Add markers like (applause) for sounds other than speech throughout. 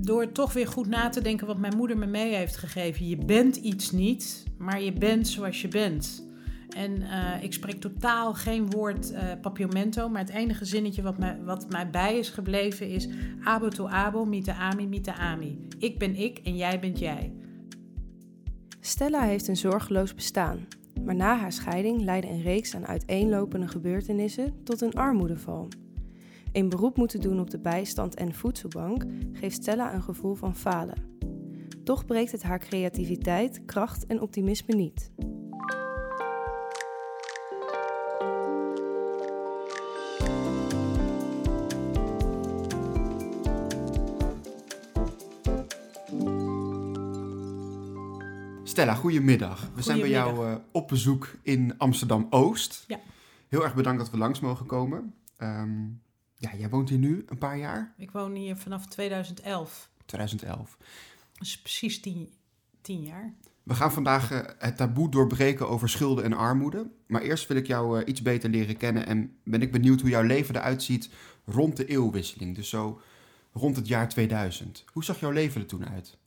door toch weer goed na te denken wat mijn moeder me mee heeft gegeven. Je bent iets niet, maar je bent zoals je bent. En eh, ik spreek totaal geen woord uh, papiamento, maar het enige zinnetje wat mij, wat mij bij is gebleven is abo to abo, mita ami, mita ami. Ik ben ik en jij bent jij. Stella heeft een zorgeloos bestaan, maar na haar scheiding leidde een reeks aan uiteenlopende gebeurtenissen tot een armoedeval. Een beroep moeten doen op de bijstand en voedselbank geeft Stella een gevoel van falen. Toch breekt het haar creativiteit, kracht en optimisme niet. Stella, goedemiddag. We zijn bij jou uh, op bezoek in Amsterdam-Oost. Ja. Heel erg bedankt dat we langs mogen komen. Um, ja, jij woont hier nu een paar jaar? Ik woon hier vanaf 2011. 2011. Dat is precies tien, tien jaar. We gaan vandaag uh, het taboe doorbreken over schulden en armoede. Maar eerst wil ik jou uh, iets beter leren kennen en ben ik benieuwd hoe jouw leven eruit ziet rond de eeuwwisseling. Dus zo rond het jaar 2000. Hoe zag jouw leven er toen uit?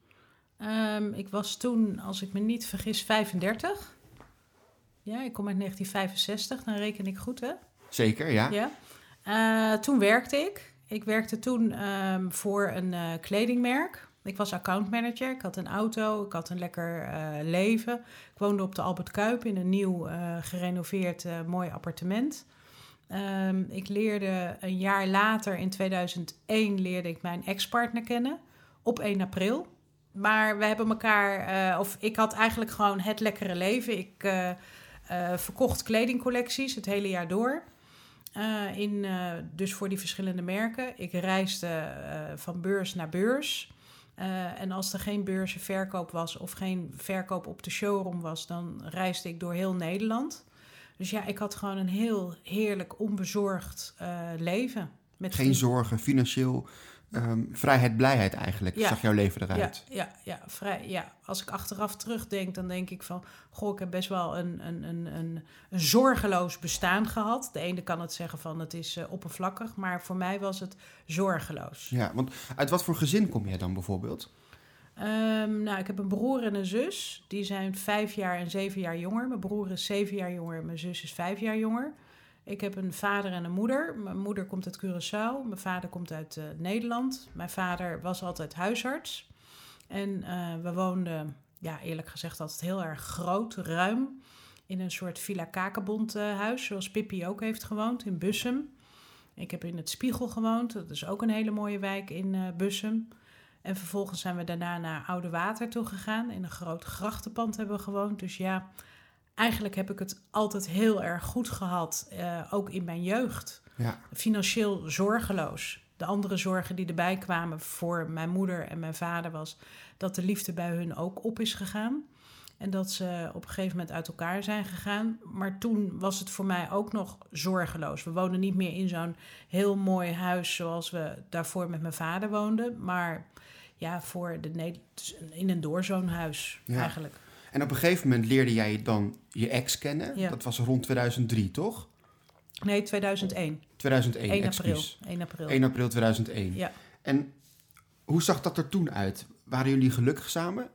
Um, ik was toen, als ik me niet vergis, 35. Ja, ik kom uit 1965, dan reken ik goed, hè? Zeker, ja. Ja. Uh, toen werkte ik. Ik werkte toen um, voor een uh, kledingmerk. Ik was accountmanager. Ik had een auto. Ik had een lekker uh, leven. Ik woonde op de Albert Kuip in een nieuw gerenoveerd mooi appartement. Um, ik leerde een jaar later, in 2001, leerde ik mijn ex-partner kennen. Op 1 april. Maar we hebben elkaar, of ik had eigenlijk gewoon het lekkere leven. Ik verkocht kledingcollecties het hele jaar door. Uh, in, uh, dus voor die verschillende merken. Ik reisde uh, van beurs naar beurs. en als er geen beurzenverkoop was of geen verkoop op de showroom was, dan reisde ik door heel Nederland. Dus ja, ik had gewoon een heel heerlijk, onbezorgd leven. Met geen zorgen, financieel um, vrijheid, blijheid eigenlijk, ja. zag jouw leven eruit. Ja, ja, ja, vrij, ja, als ik achteraf terugdenk, dan denk ik van... Goh, ik heb best wel een, een, een, een, een zorgeloos bestaan gehad. De ene kan het zeggen van het is uh, oppervlakkig, maar voor mij was het zorgeloos. Ja, want uit wat voor gezin kom jij dan bijvoorbeeld? Um, nou, ik heb een broer en een zus. Die zijn vijf jaar en zeven jaar jonger. Mijn broer is zeven jaar jonger en mijn zus is vijf jaar jonger. Ik heb een vader en een moeder. Mijn moeder komt uit Curaçao. Mijn vader komt uit uh, Nederland. Mijn vader was altijd huisarts. En uh, we woonden, ja, eerlijk gezegd, altijd heel erg groot, ruim. In een soort Villa Kakenbond uh, huis, zoals Pippi ook heeft gewoond, in Bussum. Ik heb in het Spiegel gewoond. Dat is ook een hele mooie wijk in Bussum. En vervolgens zijn we daarna naar Oude Water toe gegaan. In een groot grachtenpand hebben we gewoond. Dus ja, eigenlijk heb ik het altijd heel erg goed gehad, uh, ook in mijn jeugd. Ja. Financieel zorgeloos. De andere zorgen die erbij kwamen voor mijn moeder en mijn vader was dat de liefde bij hun ook op is gegaan. En dat ze op een gegeven moment uit elkaar zijn gegaan. Maar toen was het voor mij ook nog zorgeloos. We woonden niet meer in zo'n heel mooi huis zoals we daarvoor met mijn vader woonden. Maar ja, voor de, in een doorzoonhuis ja. eigenlijk. En op een gegeven moment leerde jij dan je ex kennen. Ja. Dat was rond 2003, toch? Nee, 2001. 2001, 1 excuus. april. 1 april. 1 april 2001. Ja. En hoe zag dat er toen uit? Waren jullie gelukkig samen?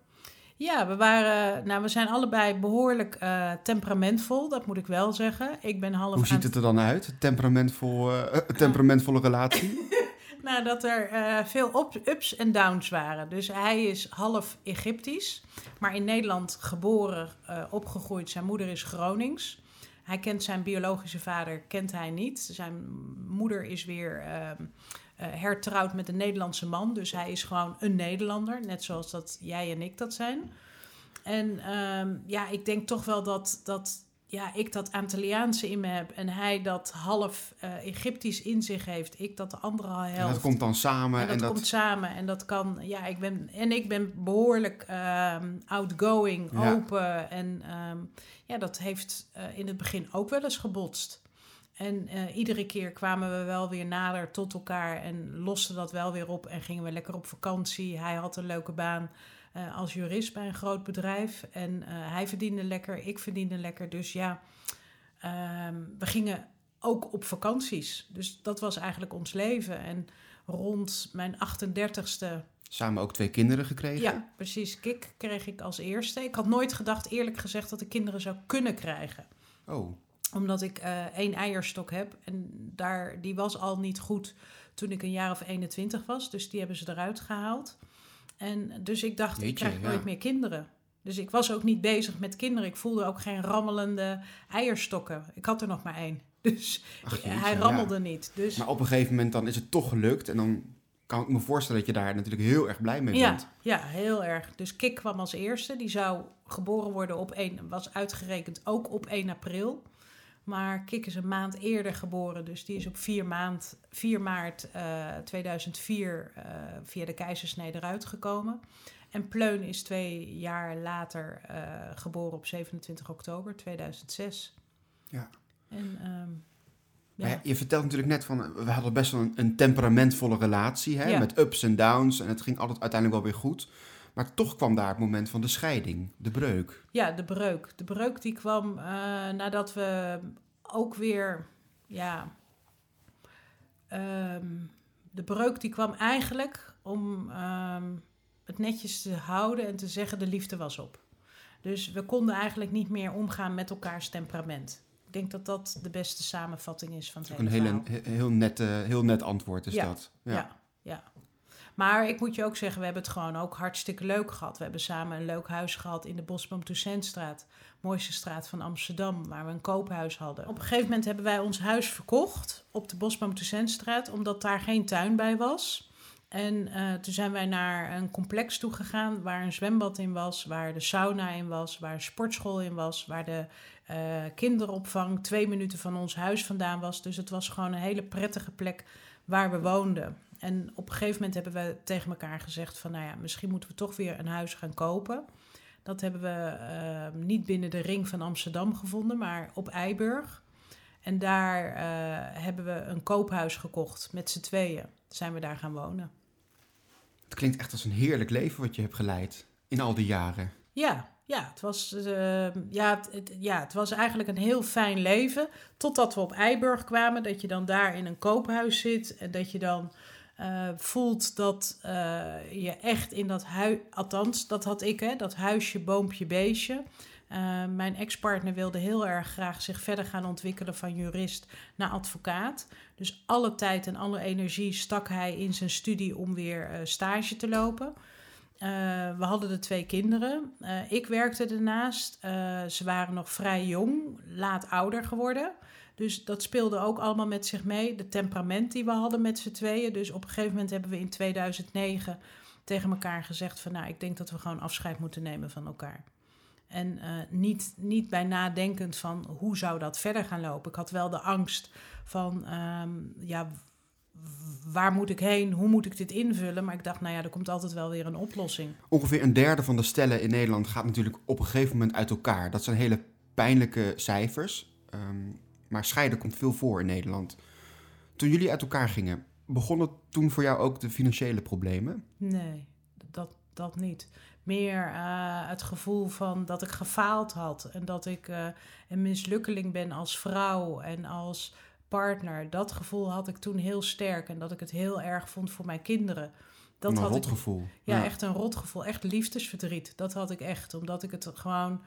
Ja, we waren, nou, we zijn allebei behoorlijk uh, temperamentvol, dat moet ik wel zeggen. Ik ben half Hoe ziet het er dan uit? Temperamentvol, (laughs) uh, temperamentvolle relatie? Nou, dat er uh, veel ups en downs waren. Dus hij is half Egyptisch, maar in Nederland geboren, uh, opgegroeid. Zijn moeder is Gronings. Hij kent zijn biologische vader, kent hij niet. Zijn moeder is weer uh, hertrouwd met een Nederlandse man. Dus hij is gewoon een Nederlander, net zoals dat jij en ik dat zijn. En ehm, ja, ik denk toch wel dat, dat ja, ik dat Antilliaanse in me heb en hij dat half uh, Egyptisch in zich heeft. Ik dat de andere helft. En dat komt dan samen. En dat, en dat komt samen en dat kan, ja, ik ben, en ik ben behoorlijk um, outgoing, Ja. open. En um, ja, dat heeft uh, in het begin ook wel eens gebotst. En uh, iedere keer kwamen we wel weer nader tot elkaar en losten dat wel weer op en gingen we lekker op vakantie. Hij had een leuke baan uh, als jurist bij een groot bedrijf. En uh, hij verdiende lekker, ik verdiende lekker. Dus ja, uh, we gingen ook op vakanties. Dus dat was eigenlijk ons leven. En rond mijn 38ste Samen ook twee kinderen gekregen. Ja, precies. Kik kreeg ik als eerste. Ik had nooit gedacht, eerlijk gezegd, dat ik kinderen zou kunnen krijgen. Oh, Omdat ik eh, één eierstok heb. En daar, die was al niet goed toen ik een jaar of 21 was. Dus die hebben ze eruit gehaald. En dus ik dacht, ik krijg ja. nooit meer kinderen. Dus ik was ook niet bezig met kinderen. Ik voelde ook geen rammelende eierstokken. Ik had er nog maar één. (laughs) Dus ach, jeetje, hij ja. rammelde niet. Dus Maar op een gegeven moment dan is het toch gelukt. En dan kan ik me voorstellen dat je daar natuurlijk heel erg blij mee ja, bent. ja, heel erg. Dus Kik kwam als eerste. Die zou geboren worden op 1, was uitgerekend ook op 1 april. Maar Kik is een maand eerder geboren. Dus die is op 4, maand, 4 maart eh, 2004 eh, via de keizersnede eruit gekomen. En Pleun is twee jaar later eh, geboren op 27 oktober 2006. Ja. En ehm, ja. ja, je vertelt natuurlijk net van, we hadden best wel een, een temperamentvolle relatie. Hè, Ja. Met ups en downs. En het ging altijd uiteindelijk wel weer goed. Maar toch kwam daar het moment van de scheiding, de breuk. Ja, de breuk. De breuk die kwam eh, nadat we ook weer, ja, ehm, de breuk die kwam eigenlijk om ehm, het netjes te houden en te zeggen de liefde was op. Dus we konden eigenlijk niet meer omgaan met elkaars temperament. Ik denk dat dat de beste samenvatting is van het Dat is ook hele een verhaal. hele, he- heel, net, heel net antwoord is Ja, dat. Ja. ja, Maar ik moet je ook zeggen, we hebben het gewoon ook hartstikke leuk gehad. We hebben samen een leuk huis gehad in de Bosboom Toussaintstraat. Mooiste straat van Amsterdam, waar we een koophuis hadden. Op een gegeven moment hebben wij ons huis verkocht op de Bosboom omdat daar geen tuin bij was. En eh, toen zijn wij naar een complex toe gegaan waar een zwembad in was, waar de sauna in was, waar een sportschool in was, waar de eh, kinderopvang twee minuten van ons huis vandaan was. Dus het was gewoon een hele prettige plek waar we woonden. En op een gegeven moment hebben we tegen elkaar gezegd van, nou ja, misschien moeten we toch weer een huis gaan kopen. Dat hebben we eh, niet binnen de ring van Amsterdam gevonden, maar op Eiburg. En daar eh, hebben we een koophuis gekocht met z'n tweeën. Zijn we daar gaan wonen. Het klinkt echt als een heerlijk leven wat je hebt geleid in al die jaren. Ja, ja, het was, eh, ja, het- ja, het was eigenlijk een heel fijn leven. Totdat we op Eiburg kwamen, dat je dan daar in een koophuis zit. En dat je dan eh, voelt dat eh, je echt in dat huis, althans, dat had ik, hè, dat huisje, boompje, beestje. Eh, mijn ex-partner wilde heel erg graag zich verder gaan ontwikkelen van jurist naar advocaat. Dus alle tijd en alle energie stak hij in zijn studie om weer stage te lopen. We hadden de twee kinderen. Ik werkte ernaast. Ze waren nog vrij jong, laat ouder geworden. Dus dat speelde ook allemaal met zich mee. De temperament die we hadden met z'n tweeën. Dus op een gegeven moment hebben we in 2009 tegen elkaar gezegd van... nou, ik denk dat we gewoon afscheid moeten nemen van elkaar. En eh, niet, niet bij nadenkend van hoe zou dat verder gaan lopen. Ik had wel de angst van, ehm, ja, waar moet ik heen? Hoe moet ik dit invullen? Maar ik dacht, nou ja, er komt altijd wel weer een oplossing. Ongeveer een derde van de stellen in Nederland gaat natuurlijk op een gegeven moment uit elkaar. Dat zijn hele pijnlijke cijfers. Ehm, maar scheiden komt veel voor in Nederland. Toen jullie uit elkaar gingen, begonnen toen voor jou ook de financiële problemen? Nee, dat, dat niet. Meer eh, het gevoel van dat ik gefaald had en dat ik eh, een mislukkeling ben als vrouw en als partner. Dat gevoel had ik toen heel sterk en dat ik het heel erg vond voor mijn kinderen. Dat een had ik, rotgevoel. ja, echt een rotgevoel, echt liefdesverdriet. Dat had ik echt, omdat ik het gewoon...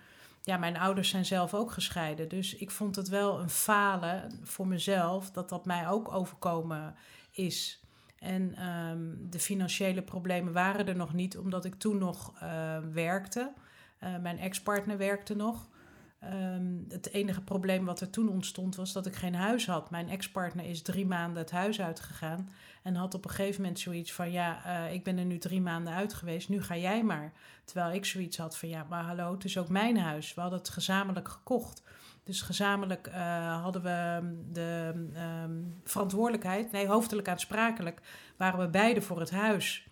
Ja, mijn ouders zijn zelf ook gescheiden. Dus ik vond het wel een falen voor mezelf dat dat mij ook overkomen is. En ehm, de financiële problemen waren er nog niet, omdat ik toen nog eh, werkte. Eh, mijn ex-partner werkte nog. Ehm, het enige probleem wat er toen ontstond was dat ik geen huis had. Mijn ex-partner is drie maanden het huis uitgegaan. En had op een gegeven moment zoiets van: Ja, eh, ik ben er nu drie maanden uit geweest, nu ga jij maar. Terwijl ik zoiets had van: Ja, maar hallo, het is ook mijn huis. We hadden het gezamenlijk gekocht. Dus gezamenlijk eh, hadden we de ehm, verantwoordelijkheid, nee, hoofdelijk aansprakelijk, waren we beide voor het huis.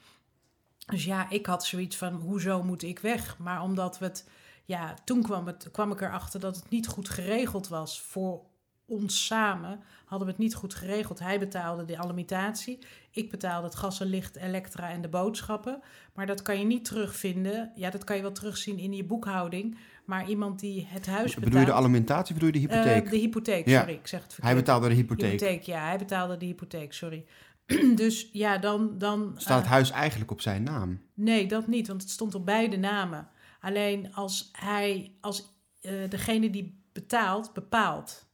Dus ja, ik had zoiets van: hoezo moet ik weg? Maar omdat we het, ja, toen kwam, het, kwam ik erachter dat het niet goed geregeld was voor ons samen hadden we het niet goed geregeld. Hij betaalde de alimentatie. Ik betaalde het gas en licht, elektra en de boodschappen. Maar dat kan je niet terugvinden. Ja, dat kan je wel terugzien in je boekhouding. Maar iemand die het huis betaalt... Bedoel je de alimentatie bedoel je de hypotheek? Eh, de hypotheek, Ja. sorry. Ik zeg het verkeerd. Hij betaalde de hypotheek. Hypotheek, ja. Hij betaalde de hypotheek, sorry. (clears throat) dus ja, dan... dan Staat het eh, huis eigenlijk op zijn naam? Nee, dat niet, want het stond op beide namen. Alleen als hij, als eh, degene die betaalt, bepaalt.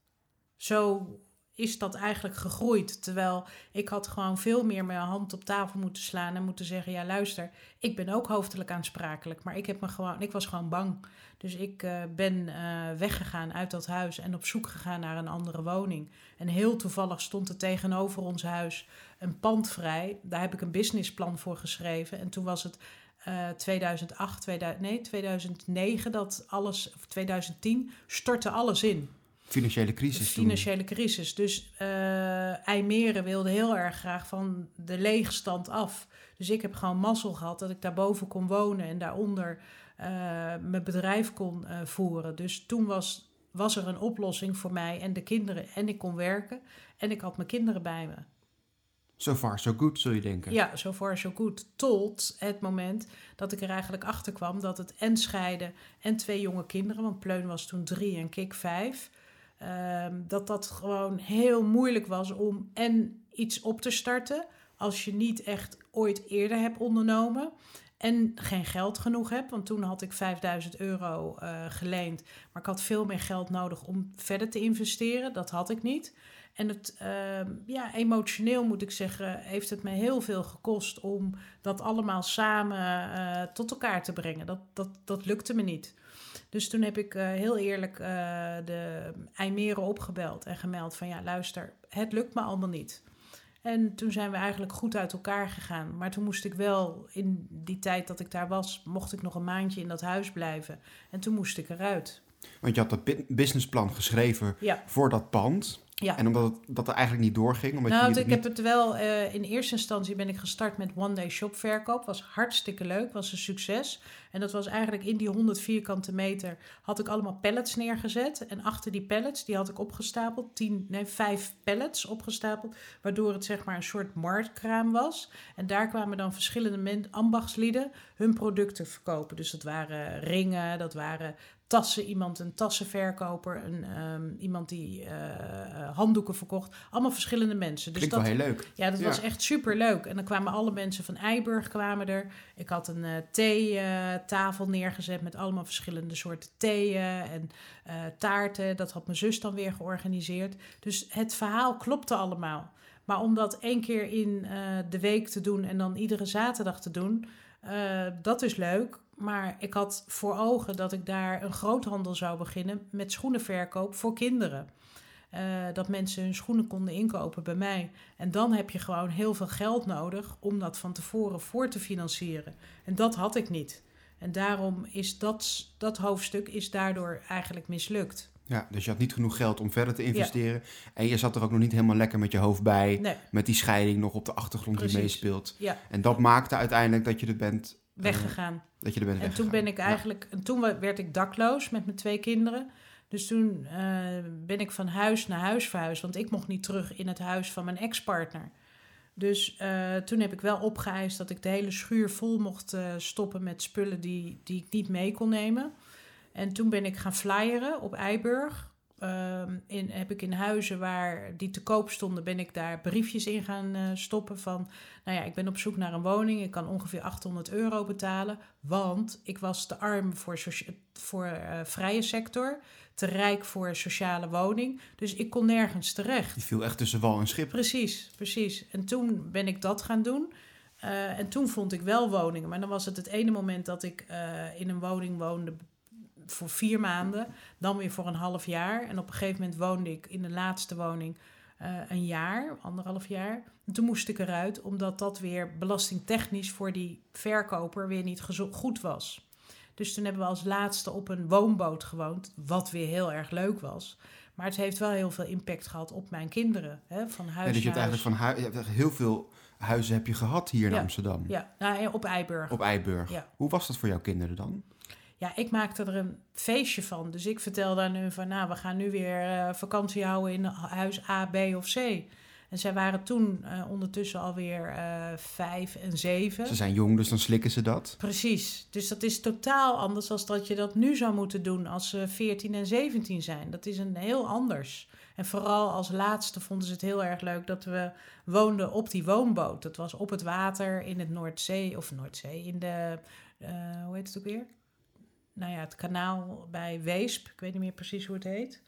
Zo is dat eigenlijk gegroeid. Terwijl ik had gewoon veel meer mijn hand op tafel moeten slaan en moeten zeggen: ja, luister, ik ben ook hoofdelijk aansprakelijk, maar ik heb me gewoon, ik was gewoon bang. Dus ik eh, ben eh, weggegaan uit dat huis en op zoek gegaan naar een andere woning. En heel toevallig stond er tegenover ons huis een pand vrij. Daar heb ik een businessplan voor geschreven. En toen was het eh 2008, 2000, nee, 2009 dat alles, of 2010, stortte alles in. Financiële crisis. Financiële crisis. Dus eh IJmeren wilde heel erg graag van de leegstand af. Dus ik heb gewoon mazzel gehad dat ik daarboven kon wonen en daaronder eh, mijn bedrijf kon eh, voeren. Dus toen was, was er een oplossing voor mij en de kinderen. En ik kon werken en ik had mijn kinderen bij me. So far, so good, zul je denken. Ja, zo far so good. Tot het moment dat ik er eigenlijk achter kwam dat het en scheiden en twee jonge kinderen, want Pleun was toen drie en Kik vijf, ehm, dat dat gewoon heel moeilijk was om en iets op te starten als je niet echt ooit eerder hebt ondernomen en geen geld genoeg hebt. Want toen had ik 5000 euro eh, geleend, maar ik had veel meer geld nodig om verder te investeren. Dat had ik niet. En het, ehm, ja, emotioneel moet ik zeggen, heeft het me heel veel gekost om dat allemaal samen eh, tot elkaar te brengen. Dat, dat, dat lukte me niet. Dus toen heb ik eh, heel eerlijk eh, de IJmeren opgebeld en gemeld van ja, luister, het lukt me allemaal niet. En toen zijn we eigenlijk goed uit elkaar gegaan. Maar toen moest ik wel, in die tijd dat ik daar was, mocht ik nog een maandje in dat huis blijven. En toen moest ik eruit. Want je had dat bu- businessplan geschreven Ja. voor dat pand. Ja. En omdat het, dat er eigenlijk niet doorging. Omdat Nou, je ik niet- heb het wel. eh, in eerste instantie ben ik gestart met one day shop verkoop. Was hartstikke leuk, was een succes. En dat was eigenlijk in die 100 vierkante meter had ik allemaal pallets neergezet. En achter die pallets, die had ik opgestapeld, 10, nee, vijf pallets opgestapeld. Waardoor het zeg maar een soort marktkraam was. En daar kwamen dan verschillende ambachtslieden hun producten verkopen. Dus dat waren ringen, dat waren tassen, iemand een tassenverkoper, een, ehm, iemand die eh, eh, handdoeken verkocht. Allemaal verschillende mensen. Dus Klinkt dat, wel heel leuk. ja, dat Ja. was echt super leuk. En dan kwamen alle mensen van Eiburg kwamen er. Ik had een eh theetafel neergezet met allemaal verschillende soorten theeën en taarten. Dat had mijn zus dan weer georganiseerd. Dus het verhaal klopte allemaal. Maar om dat één keer in de week te doen en dan iedere zaterdag te doen, eh, dat is leuk. Maar ik had voor ogen dat ik daar een groothandel zou beginnen met schoenenverkoop voor kinderen. Eh, dat mensen hun schoenen konden inkopen bij mij. En dan heb je gewoon heel veel geld nodig om dat van tevoren voor te financieren. En dat had ik niet. En daarom is dat, dat hoofdstuk is daardoor eigenlijk mislukt. Ja, dus je had niet genoeg geld om verder te investeren. En je zat er ook nog niet helemaal lekker met je hoofd bij. Nee, Met die scheiding nog op de achtergrond die meespeelt. ja, En dat maakte uiteindelijk dat je er bent, weggegaan. dat je er bent En toen ben ik eigenlijk, en toen werd ik dakloos met mijn twee kinderen. Dus toen eh, ben ik van huis naar huis verhuisd, want ik mocht niet terug in het huis van mijn ex-partner. Dus eh, toen heb ik wel opgeëist dat ik de hele schuur vol mocht eh, stoppen met spullen die, die ik niet mee kon nemen. En toen ben ik gaan flyeren op Eiburg. Ehm, in, heb ik in huizen waar die te koop stonden, ben ik daar briefjes in gaan eh, stoppen van... Nou ja, ik ben op zoek naar een woning. Ik kan ongeveer 800 euro betalen. Want ik was te arm voor, voor eh, vrije sector. Te rijk voor sociale woning. Dus ik kon nergens terecht. Die viel echt tussen wal en schip. Precies, precies. En toen ben ik dat gaan doen. Eh, en toen vond ik wel woningen. Maar dan was het het ene moment dat ik in een woning woonde voor vier maanden. Dan weer voor een half jaar. En op een gegeven moment woonde ik in de laatste woning eh, een jaar, anderhalf jaar. En toen moest ik eruit, omdat dat weer belastingtechnisch voor die verkoper weer niet goed was. Dus toen hebben we als laatste op een woonboot gewoond, wat weer heel erg leuk was. Maar het heeft wel heel veel impact gehad op mijn kinderen. Hè, van huis Ja, dus je hebt huis. eigenlijk van hui- je hebt echt heel veel huizen heb je gehad hier in Ja. Amsterdam. Ja, nou, eh, op Eiburg. Op Eiburg. Ja. Hoe was dat voor jouw kinderen dan? Ja, ik maakte er een feestje van. Dus ik vertelde aan hun van, nou, we gaan nu weer eh, vakantie houden in huis A, B of C. En zij waren toen eh, ondertussen alweer eh vijf en zeven. Ze zijn jong, dus dan slikken ze dat. Precies. Dus dat is totaal anders dan dat je dat nu zou moeten doen als ze 14 en 17 zijn. Dat is een heel anders. En vooral als laatste vonden ze het heel erg leuk dat we woonden op die woonboot. Dat was op het water in het Noordzee, of Noordzee, in de, uh, hoe heet het ook weer? Nou ja, het kanaal bij Weesp. Ik weet niet meer precies hoe het heet.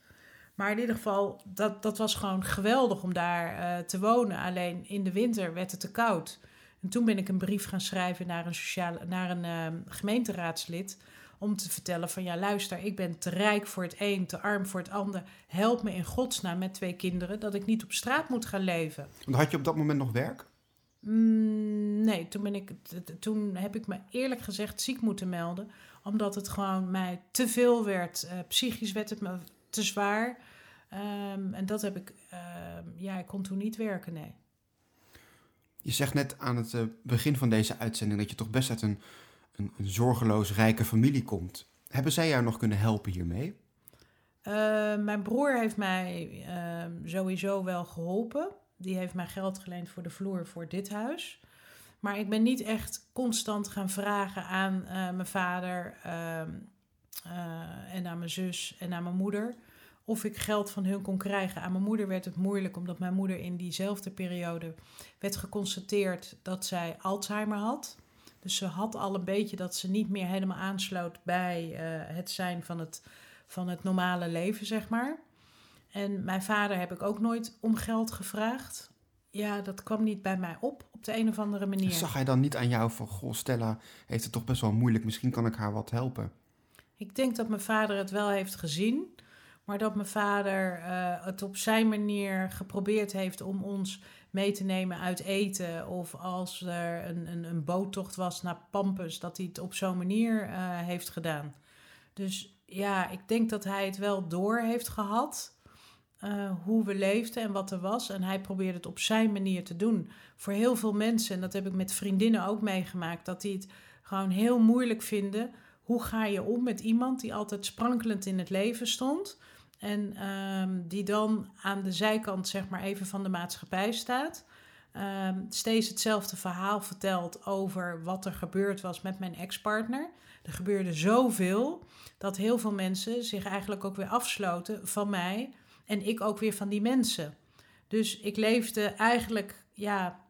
Maar in ieder geval, dat, dat was gewoon geweldig om daar uh, te wonen. Alleen in de winter werd het te koud. En toen ben ik een brief gaan schrijven naar een, sociale, naar een uh, gemeenteraadslid om te vertellen van ja, luister, ik ben te rijk voor het een, te arm voor het ander. Help me in godsnaam met twee kinderen dat ik niet op straat moet gaan leven. Want had je op dat moment nog werk? Mm, nee, toen, ben ik, toen heb ik me eerlijk gezegd ziek moeten melden. Omdat het gewoon mij te veel werd. Uh, psychisch werd het me te zwaar. Um, en dat heb ik, uh, ja, ik kon toen niet werken, nee. Je zegt net aan het uh, begin van deze uitzending dat je toch best uit een een, een zorgeloos rijke familie komt. Hebben zij jou nog kunnen helpen hiermee? Uh, mijn broer heeft mij uh, sowieso wel geholpen. Die heeft mij geld geleend voor de vloer voor dit huis. Maar ik ben niet echt constant gaan vragen aan uh, mijn vader ehm, en aan mijn zus en aan mijn moeder of ik geld van hun kon krijgen. Aan mijn moeder werd het moeilijk, omdat mijn moeder in diezelfde periode werd geconstateerd dat zij Alzheimer had. Dus ze had al een beetje dat ze niet meer helemaal aansloot bij uh, het zijn van het, van het normale leven, zeg maar. En mijn vader heb ik ook nooit om geld gevraagd. Ja, dat kwam niet bij mij op op de een of andere manier. Zag hij dan niet aan jou van, goh, Stella heeft het toch best wel moeilijk, misschien kan ik haar wat helpen? Ik denk dat mijn vader het wel heeft gezien, maar dat mijn vader uh, het op zijn manier geprobeerd heeft om ons mee te nemen uit eten. Of als er een, een, een boottocht was naar Pampus, dat hij het op zo'n manier uh, heeft gedaan. Dus ja, ik denk dat hij het wel door heeft gehad. Uh, hoe we leefden en wat er was. En hij probeerde het op zijn manier te doen. Voor heel veel mensen, en dat heb ik met vriendinnen ook meegemaakt, dat die het gewoon heel moeilijk vinden. Hoe ga je om met iemand die altijd sprankelend in het leven stond? En um, die dan aan de zijkant, zeg maar, even van de maatschappij staat. Um, steeds hetzelfde verhaal vertelt over wat er gebeurd was met mijn ex-partner. Er gebeurde zoveel dat heel veel mensen zich eigenlijk ook weer afsloten van mij. En ik ook weer van die mensen. Dus ik leefde eigenlijk, ja,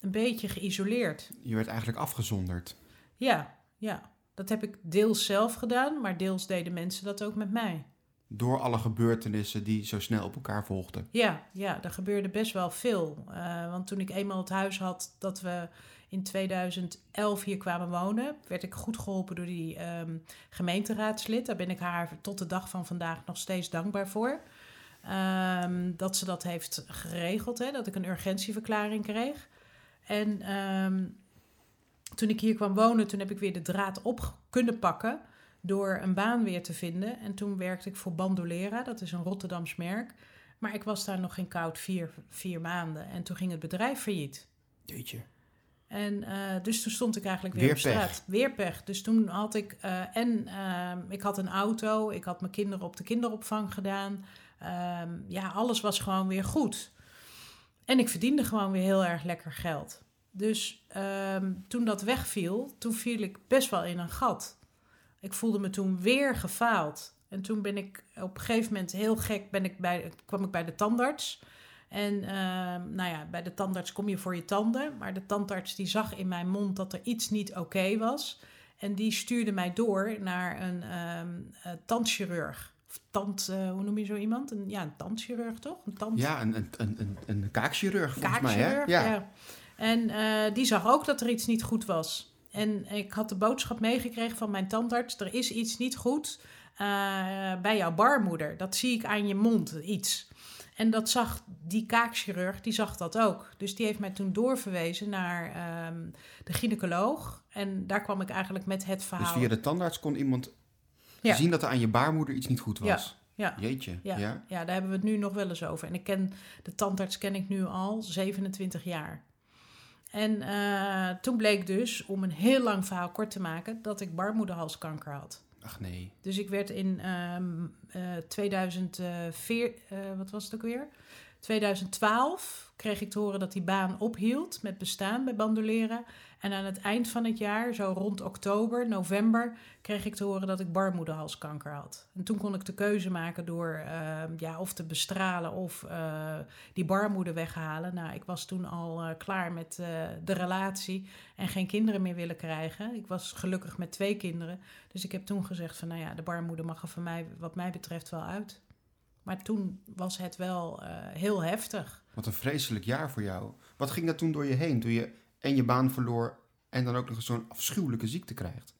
een beetje geïsoleerd. Je werd eigenlijk afgezonderd. Ja, ja. Dat heb ik deels zelf gedaan, maar deels deden mensen dat ook met mij door alle gebeurtenissen die zo snel op elkaar volgden. Ja, ja er gebeurde best wel veel. Uh, want toen ik eenmaal het huis had dat we in 2011 hier kwamen wonen, werd ik goed geholpen door die um, gemeenteraadslid. Daar ben ik haar tot de dag van vandaag nog steeds dankbaar voor. Um, dat ze dat heeft geregeld, hè, dat ik een urgentieverklaring kreeg. En um, toen ik hier kwam wonen, toen heb ik weer de draad op kunnen pakken door een baan weer te vinden. En toen werkte ik voor Bandolera, dat is een Rotterdams merk. Maar ik was daar nog geen koud vier, vier maanden. En toen ging het bedrijf failliet. Jeetje. En uh, dus toen stond ik eigenlijk weer, weer op straat. Pech. Weer pech. Dus toen had ik... Uh, en uh, ik had een auto. Ik had mijn kinderen op de kinderopvang gedaan. Ja, alles was gewoon weer goed. En ik verdiende gewoon weer heel erg lekker geld. Dus ehm, toen dat wegviel, toen viel ik best wel in een gat. Ik voelde me toen weer gefaald. En toen ben ik op een gegeven moment heel gek, ben ik bij, kwam ik bij de tandarts. En uh, nou ja, bij de tandarts kom je voor je tanden. Maar de tandarts die zag in mijn mond dat er iets niet oké was. En die stuurde mij door naar een uh, tandchirurg. Of tand, uh, hoe noem je zo iemand? Een, ja, een tandchirurg toch? Een tand... Ja, een, een, een, een kaakchirurg volgens mij. Hè? Ja. ja. En uh, die zag ook dat er iets niet goed was. En ik had de boodschap meegekregen van mijn tandarts: er is iets niet goed uh, bij jouw baarmoeder. Dat zie ik aan je mond, iets. En dat zag die kaakchirurg, die zag dat ook. Dus die heeft mij toen doorverwezen naar um, de gynaecoloog. En daar kwam ik eigenlijk met het verhaal. Dus via de tandarts kon iemand ja. zien dat er aan je baarmoeder iets niet goed was? Ja. Ja. Jeetje. Ja. ja. Ja. daar hebben we het nu nog wel eens over. En ik ken de tandarts ken ik nu al 27 jaar. En uh, toen bleek dus, om een heel lang verhaal kort te maken, dat ik baarmoederhalskanker had. Ach nee. Dus ik werd in um, uh, 2004, uh, wat was het ook weer? 2012 kreeg ik te horen dat die baan ophield met bestaan bij bandoleren. En aan het eind van het jaar, zo rond oktober, november, kreeg ik te horen dat ik baarmoederhalskanker had. En toen kon ik de keuze maken door ehm, ja, of te bestralen of uh, die baarmoeder weghalen. Nou, ik was toen al uh, klaar met uh, de relatie en geen kinderen meer willen krijgen. Ik was gelukkig met twee kinderen. Dus ik heb toen gezegd van, nou ja, de baarmoeder mag er van mij, wat mij betreft, wel uit. Maar toen was het wel heel heftig. Wat een vreselijk jaar voor jou. Wat ging dat toen door je heen? Toen je en je baan verloor en dan ook nog zo'n afschuwelijke ziekte krijgt?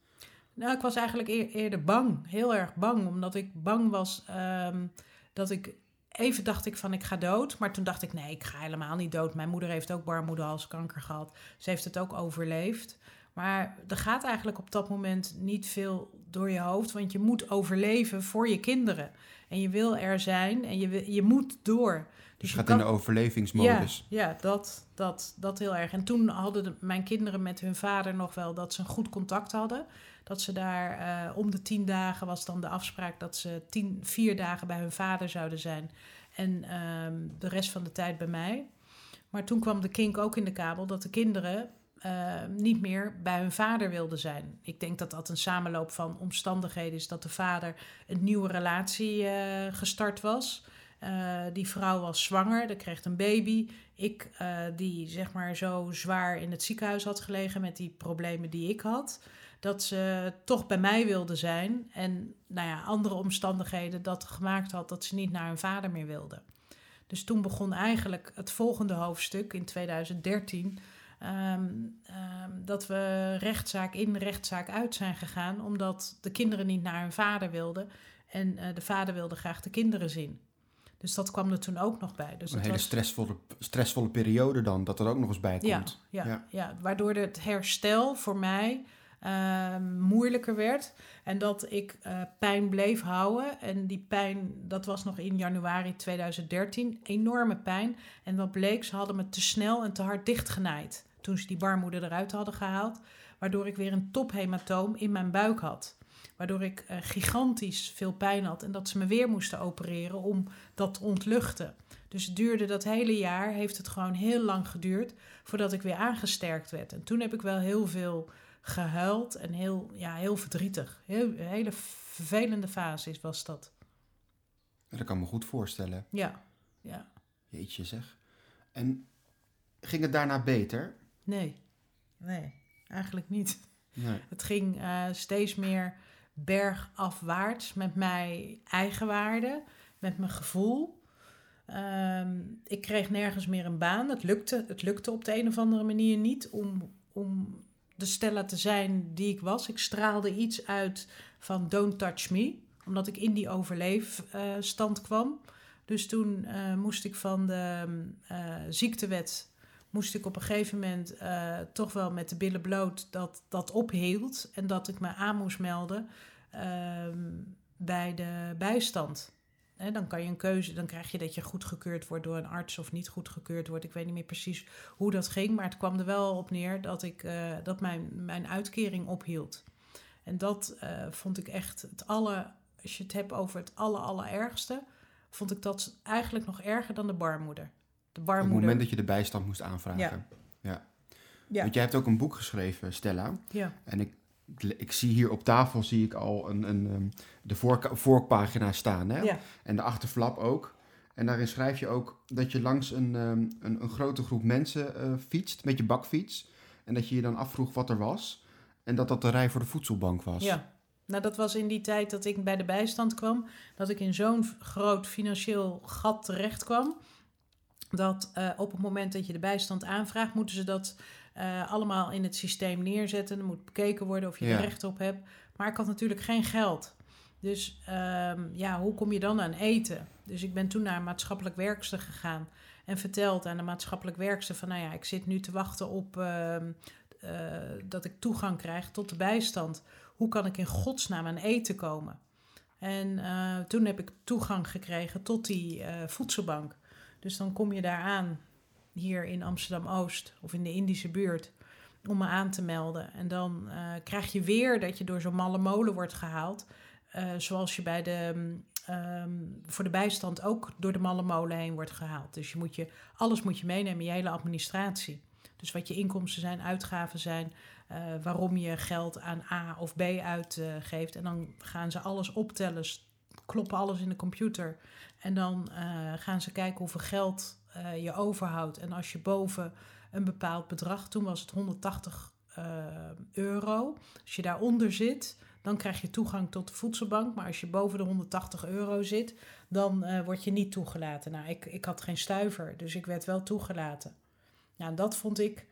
Nou, ik was eigenlijk eerder bang, heel erg bang, omdat ik bang was um, dat ik even dacht ik van ik ga dood, maar toen dacht ik nee, ik ga helemaal niet dood. Mijn moeder heeft ook baarmoederhalskanker gehad. Ze heeft het ook overleefd. Maar er gaat eigenlijk op dat moment niet veel door je hoofd, want je moet overleven voor je kinderen. En je wil er zijn en je, je moet door. Dus je gaat in de overlevingsmodus. Ja, ja dat, dat, dat heel erg. En toen hadden mijn kinderen met hun vader nog wel dat ze een goed contact hadden. Dat ze daar uh, om de tien dagen was dan de afspraak dat ze tien, vier dagen bij hun vader zouden zijn. En um, de rest van de tijd bij mij. Maar toen kwam de kink ook in de kabel dat de kinderen uh, niet meer bij hun vader wilden zijn. Ik denk dat dat een samenloop van omstandigheden is dat de vader een nieuwe relatie uh, gestart was. Uh, die vrouw was zwanger, dat kreeg een baby. Ik, uh, die zeg maar zo zwaar in het ziekenhuis had gelegen met die problemen die ik had, dat ze toch bij mij wilde zijn. En nou ja, andere omstandigheden dat gemaakt had dat ze niet naar hun vader meer wilde. Dus toen begon eigenlijk het volgende hoofdstuk in 2013. Um, um, dat we rechtszaak in, rechtszaak uit zijn gegaan, omdat de kinderen niet naar hun vader wilden. En uh, de vader wilde graag de kinderen zien. Dus dat kwam er toen ook nog bij. Dus een hele was... stressvolle, stressvolle periode dan, dat er ook nog eens bij komt. Ja, ja, ja. ja. waardoor het herstel voor mij uh, moeilijker werd. En dat ik uh, pijn bleef houden. En die pijn, dat was nog in januari 2013, enorme pijn. En wat bleek, ze hadden me te snel en te hard dichtgenaaid. Toen ze die baarmoeder eruit hadden gehaald. Waardoor ik weer een tophematoom in mijn buik had. Waardoor ik uh, gigantisch veel pijn had en dat ze me weer moesten opereren om dat te ontluchten. Dus het duurde dat hele jaar, heeft het gewoon heel lang geduurd voordat ik weer aangesterkt werd. En toen heb ik wel heel veel gehuild en heel, ja, heel verdrietig. Heel, een hele vervelende fase was dat. Dat kan me goed voorstellen. Ja, ja. Jeetje zeg. En ging het daarna beter? Nee, nee, eigenlijk niet. Nee. Het ging uh, steeds meer bergafwaarts met mijn eigenwaarde, met mijn gevoel. Um, ik kreeg nergens meer een baan. Het lukte, het lukte op de een of andere manier niet om, om de Stella te zijn die ik was. Ik straalde iets uit van don't touch me, omdat ik in die overleefstand kwam. Dus toen uh, moest ik van de uh, ziektewet, moest ik op een gegeven moment toch wel met de billen bloot dat dat ophield. En dat ik me aan moest melden um, bij de bijstand. Dan kan je een keuze, dan krijg je dat je goedgekeurd wordt door een arts of niet goedgekeurd wordt. Ik weet niet meer precies hoe dat ging, maar het kwam er wel op neer dat, ik, uh, dat mijn, mijn uitkering ophield. En dat uh, vond ik echt het alle, als je het hebt over het alle, allerergste, vond ik dat eigenlijk nog erger dan de barmoeder. Op het moment dat je de bijstand moest aanvragen. Ja. ja. ja. Want jij hebt ook een boek geschreven, Stella. Ja. En ik ik zie hier op tafel zie ik al een, een, um, de voor, voorpagina staan. Hè? Ja. En de achterflap ook. En daarin schrijf je ook dat je langs een, um, een, een, grote groep mensen uh, fietst met je bakfiets. En dat je je dan afvroeg wat er was. En dat dat de rij voor de voedselbank was. Ja, nou dat was in die tijd dat ik bij de bijstand kwam. Dat ik in zo'n groot financieel gat terecht kwam. Dat uh, op het moment dat je de bijstand aanvraagt, moeten ze dat uh, allemaal in het systeem neerzetten. Er moet bekeken worden of je ja. er recht op hebt. Maar ik had natuurlijk geen geld. Dus um, ja, hoe kom je dan aan eten? Dus ik ben toen naar een maatschappelijk werkster gegaan en verteld aan de maatschappelijk werkster van, nou ja, ik zit nu te wachten op uh, uh, dat ik toegang krijg tot de bijstand. Hoe kan ik in godsnaam aan eten komen? En toen heb ik toegang gekregen tot die voedselbank. Dus dan kom je daar aan hier in Amsterdam-Oost of in de Indische buurt om me aan te melden. En dan uh, krijg je weer dat je door zo'n malle molen wordt gehaald. Uh, zoals je bij de, um, voor de bijstand ook door de malle molen heen wordt gehaald. Dus je moet je, alles moet je meenemen, je hele administratie. Dus wat je inkomsten zijn, uitgaven zijn, eh, waarom je geld aan A of B uitgeeft. en dan gaan ze alles optellen, kloppen alles in de computer. En dan eh, gaan ze kijken hoeveel geld eh, je overhoudt. En als je boven een bepaald bedrag, toen was het 180 euro. Als je daaronder zit, dan krijg je toegang tot de voedselbank. Maar als je boven de 180 euro zit, dan word je niet toegelaten. Nou, ik, ik had geen stuiver, dus ik werd wel toegelaten. Nou, dat vond ik,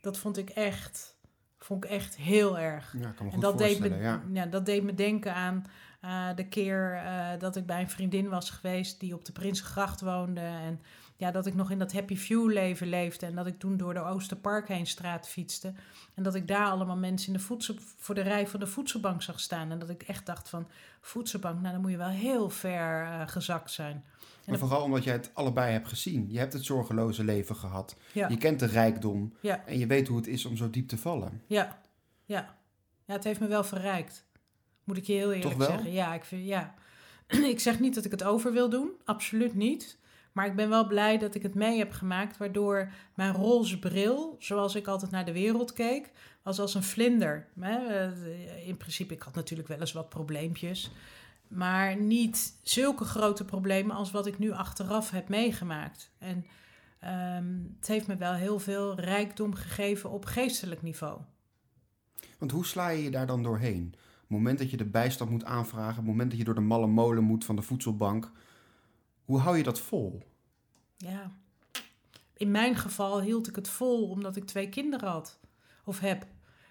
dat vond ik echt, vond ik echt heel erg. Ja, kan me en dat deed me, ja. dat deed me denken aan uh, de keer uh, dat ik bij een vriendin was geweest die op de Prinsengracht woonde. En ja, dat ik nog in dat happy view leven leefde. En dat ik toen door de Oosterpark heen straat fietste. En dat ik daar allemaal mensen in de voedsel, voor de rij van de voedselbank zag staan. En dat ik echt dacht van, voedselbank, nou dan moet je wel heel ver uh, gezakt zijn. Maar vooral omdat jij het allebei hebt gezien. Je hebt het zorgeloze leven gehad. Je kent de rijkdom. Ja. En je weet hoe het is om zo diep te vallen. Ja, ja. Ja, het heeft me wel verrijkt. Moet ik je heel eerlijk zeggen. Ja, ik, vind, ja. (clears throat) ik zeg niet dat ik het over wil doen. Absoluut niet. Maar ik ben wel blij dat ik het mee heb gemaakt. Waardoor mijn roze bril, zoals ik altijd naar de wereld keek, was als een vlinder. In principe, ik had natuurlijk wel eens wat probleempjes. Maar niet zulke grote problemen als wat ik nu achteraf heb meegemaakt. En ehm, het heeft me wel heel veel rijkdom gegeven op geestelijk niveau. Want hoe sla je je daar dan doorheen? Het moment dat je de bijstand moet aanvragen, het moment dat je door de malle molen moet van de voedselbank, hoe hou je dat vol? Ja, in mijn geval hield ik het vol omdat ik twee kinderen had of heb.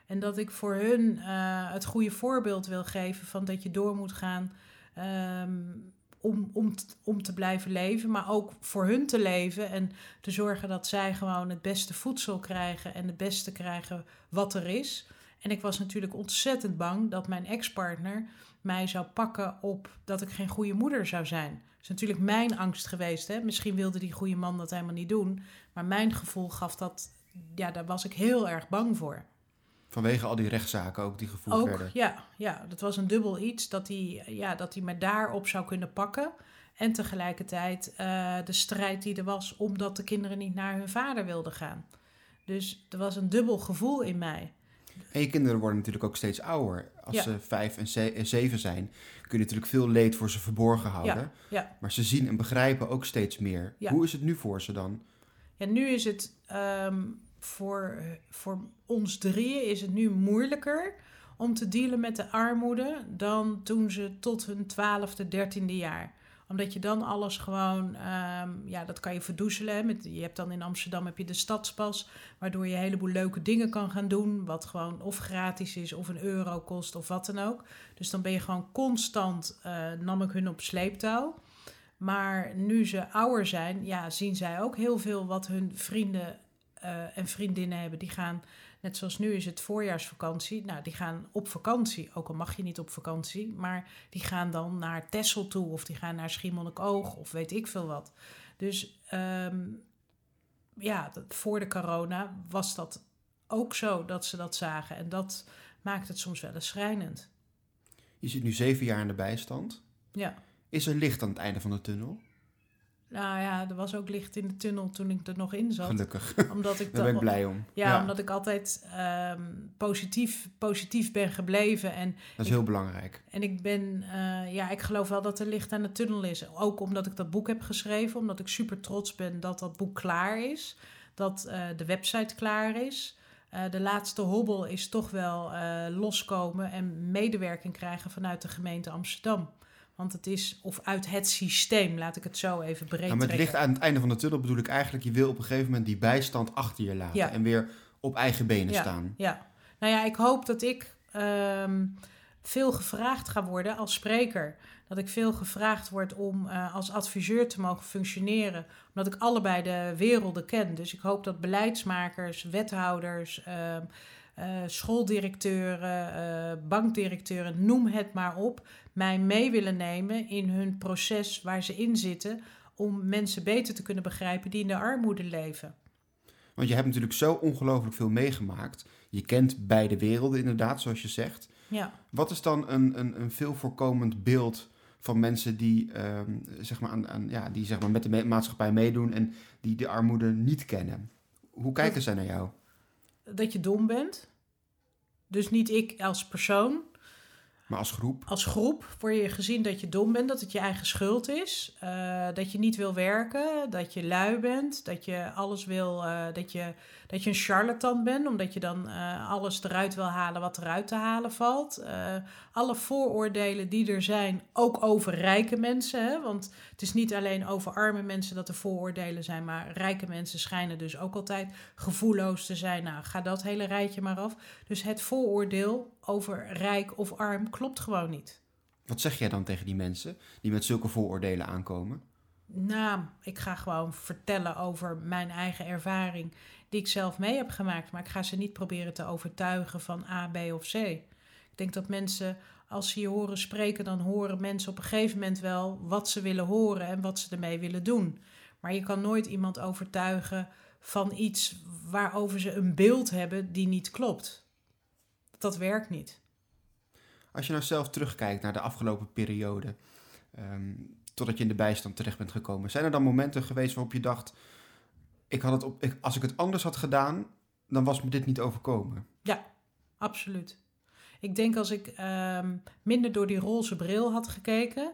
En dat ik voor hun uh, het goede voorbeeld wil geven van dat je door moet gaan um, om, om, om te blijven leven, maar ook voor hun te leven en te zorgen dat zij gewoon het beste voedsel krijgen en het beste krijgen wat er is. En ik was natuurlijk ontzettend bang dat mijn ex-partner mij zou pakken op dat ik geen goede moeder zou zijn. Dat is natuurlijk mijn angst geweest. Hè? Misschien wilde die goede man dat helemaal niet doen. Maar mijn gevoel gaf dat, ja, daar was ik heel erg bang voor. Vanwege al die rechtszaken ook die gevoeld ook, werden. Ja, ja, dat was een dubbel iets. Dat hij, ja, dat hij me daarop zou kunnen pakken. En tegelijkertijd uh, de strijd die er was omdat de kinderen niet naar hun vader wilden gaan. Dus er was een dubbel gevoel in mij. En je kinderen worden natuurlijk ook steeds ouder. Als ze vijf en, zeven zijn, kun je natuurlijk veel leed voor ze verborgen houden. Ja. Ja. Maar ze zien en begrijpen ook steeds meer. Hoe is het nu voor ze dan? Ja, nu is het um, voor, voor ons drieën is het nu moeilijker om te dealen met de armoede dan toen ze tot hun twaalfde, dertiende jaar omdat je dan alles gewoon, um, ja, dat kan je verdoezelen. Met, je hebt dan in Amsterdam heb je de stadspas, waardoor je een heleboel leuke dingen kan gaan doen. Wat gewoon of gratis is, of een euro kost, of wat dan ook. Dus dan ben je gewoon constant, uh, nam ik hun op sleeptouw. Maar nu ze ouder zijn, ja, zien zij ook heel veel wat hun vrienden uh, en vriendinnen hebben. Die gaan, net zoals nu is het voorjaarsvakantie. Nou, die gaan op vakantie. Ook al mag je niet op vakantie. Maar die gaan dan naar Texel toe. Of die gaan naar Schiermonnikoog. Of weet ik veel wat. Dus um, ja, voor de corona was dat ook zo dat ze dat zagen. En dat maakt het soms wel eens schrijnend. Je zit nu zeven jaar in de bijstand. Ja. Is er licht aan het einde van de tunnel? Nou ja, er was ook licht in de tunnel toen ik er nog in zat. Gelukkig. Omdat ik (laughs) Daar ben ik blij om. Ja, omdat ik altijd um, positief, positief ben gebleven. En dat is ik, heel belangrijk. En ik ben, uh, ja, ik geloof wel dat er licht aan de tunnel is. Ook omdat ik dat boek heb geschreven. Omdat ik super trots ben dat dat boek klaar is. Dat uh, de website klaar is. Uh, de laatste hobbel is toch wel loskomen en medewerking krijgen vanuit de gemeente Amsterdam. Want het is, of uit het systeem, laat ik het zo even breed nou, Met licht aan het einde van de tunnel bedoel ik eigenlijk... je wil op een gegeven moment die bijstand achter je laten... Ja. en weer op eigen benen ja. staan. Ja, nou ja, ik hoop dat ik um, veel gevraagd ga worden als spreker. Dat ik veel gevraagd word om uh, als adviseur te mogen functioneren. Omdat ik allebei de werelden ken. Dus ik hoop dat beleidsmakers, wethouders... Uh, schooldirecteuren, uh, bankdirecteuren, noem het maar op, mij mee willen nemen in hun proces waar ze in zitten om mensen beter te kunnen begrijpen die in de armoede leven. Want je hebt natuurlijk zo ongelooflijk veel meegemaakt. Je kent beide werelden inderdaad, zoals je zegt. Ja. Wat is dan een, een, een veel voorkomend beeld van mensen die, um, zeg maar aan, aan, ja, die zeg maar met de maatschappij meedoen en die de armoede niet kennen? Hoe kijken zij naar jou? Dat je dom bent. Dus niet ik als persoon, Maar als groep? als groep word je gezien dat je dom bent, dat het je eigen schuld is, eh, dat je niet wil werken, dat je lui bent, dat je alles wil, eh, dat, je, dat je een charlatan bent, omdat je dan eh, alles eruit wil halen wat eruit te halen valt. Alle vooroordelen die er zijn, ook over rijke mensen, hè? want het is niet alleen over arme mensen dat er vooroordelen zijn, maar rijke mensen schijnen dus ook altijd gevoelloos te zijn. Nou, ga dat hele rijtje maar af. Dus het vooroordeel over rijk of arm klopt gewoon niet. Wat zeg jij dan tegen die mensen die met zulke vooroordelen aankomen? Nou, ik ga gewoon vertellen over mijn eigen ervaring die ik zelf mee heb gemaakt. Maar ik ga ze niet proberen te overtuigen van A, B of C. Ik denk dat mensen, als ze je horen spreken, dan horen mensen op een gegeven moment wel wat ze willen horen en wat ze ermee willen doen. Maar je kan nooit iemand overtuigen van iets waarover ze een beeld hebben die niet klopt. Dat werkt niet. Als je nou zelf terugkijkt naar de afgelopen periode, ehm, totdat je in de bijstand terecht bent gekomen, zijn er dan momenten geweest waarop je dacht: ik had het op, ik, als ik het anders had gedaan, dan was me dit niet overkomen? Absoluut. Ik denk als ik ehm, minder door die roze bril had gekeken.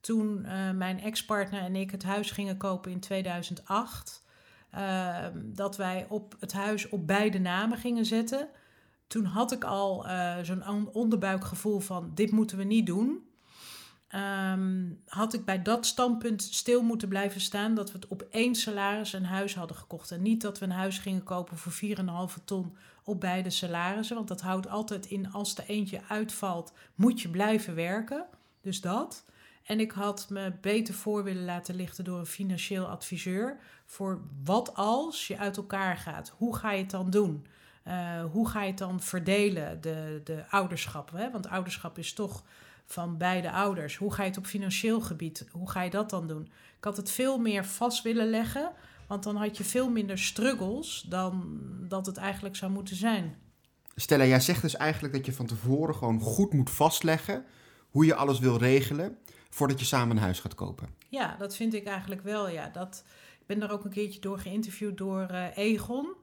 Toen eh, mijn ex-partner en ik het huis gingen kopen in 2008. ehm, dat wij op het huis op beide namen gingen zetten. Toen had ik al eh, zo'n on- onderbuikgevoel van dit moeten we niet doen. Ehm, had ik bij dat standpunt stil moeten blijven staan dat we het op één salaris een huis hadden gekocht. En niet dat we een huis gingen kopen voor 4,5 ton op beide salarissen. Want dat houdt altijd in als er eentje uitvalt, moet je blijven werken. Dus dat. En ik had me beter voor willen laten lichten door een financieel adviseur. Voor wat als je uit elkaar gaat? Hoe ga je het dan doen? Eh, hoe ga je het dan verdelen, de, de ouderschap? Hè? Want ouderschap is toch van beide ouders. Hoe ga je het op financieel gebied? Hoe ga je dat dan doen? Ik had het veel meer vast willen leggen. Want dan had je veel minder struggles dan dat het eigenlijk zou moeten zijn. Stella, jij zegt dus eigenlijk dat je van tevoren gewoon goed moet vastleggen hoe je alles wil regelen voordat je samen een huis gaat kopen. Ja, dat vind ik eigenlijk wel. Ja. Dat, ik ben daar ook een keertje door geïnterviewd door eh, Egon.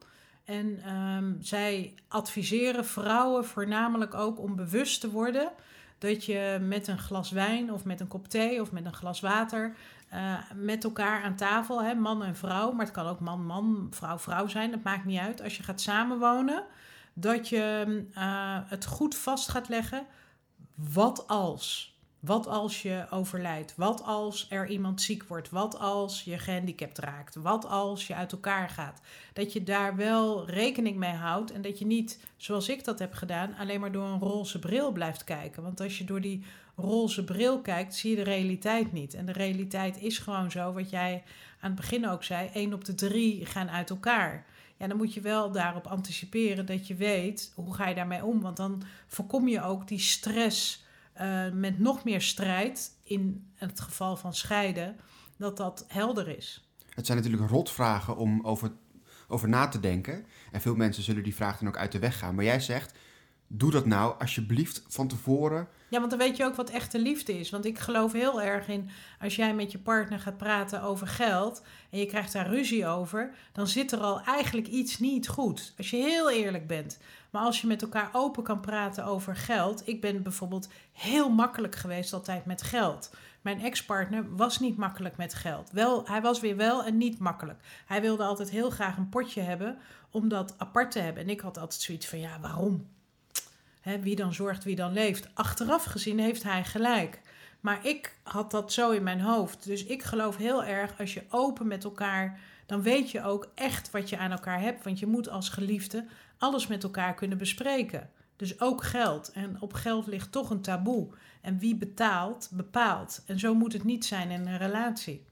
En ehm, zij adviseren vrouwen voornamelijk ook om bewust te worden dat je met een glas wijn of met een kop thee of met een glas water eh, met elkaar aan tafel, hè, man en vrouw, maar het kan ook man, man, vrouw, vrouw zijn, dat maakt niet uit. Als je gaat samenwonen, dat je eh, het goed vast gaat leggen. Wat als? Wat als je overlijdt? Wat als er iemand ziek wordt? Wat als je gehandicapt raakt? Wat als je uit elkaar gaat? Dat je daar wel rekening mee houdt en dat je niet, zoals ik dat heb gedaan, alleen maar door een roze bril blijft kijken. Want als je door die roze bril kijkt, zie je de realiteit niet. En de realiteit is gewoon zo, wat jij aan het begin ook zei: één op de drie gaan uit elkaar. Ja, dan moet je wel daarop anticiperen dat je weet hoe ga je daarmee om. Want dan voorkom je ook die stress uh, met nog meer strijd in het geval van scheiden, dat dat helder is. Het zijn natuurlijk rotvragen om over, over na te denken. En veel mensen zullen die vraag dan ook uit de weg gaan. Maar jij zegt, doe dat nou alsjeblieft van tevoren. Ja, want dan weet je ook wat echte liefde is. Want ik geloof heel erg in, als jij met je partner gaat praten over geld en je krijgt daar ruzie over, dan zit er al eigenlijk iets niet goed. Als je heel eerlijk bent. Maar als je met elkaar open kan praten over geld. Ik ben bijvoorbeeld heel makkelijk geweest altijd met geld. Mijn ex-partner was niet makkelijk met geld. Wel, hij was weer wel en niet makkelijk. Hij wilde altijd heel graag een potje hebben om dat apart te hebben. En ik had altijd zoiets van, ja, waarom? Hè, wie dan zorgt, wie dan leeft. Achteraf gezien heeft hij gelijk. Maar ik had dat zo in mijn hoofd. Dus ik geloof heel erg, als je open met elkaar, dan weet je ook echt wat je aan elkaar hebt. Want je moet als geliefde alles met elkaar kunnen bespreken. Dus ook geld. En op geld ligt toch een taboe. En wie betaalt, bepaalt. En zo moet het niet zijn in een relatie.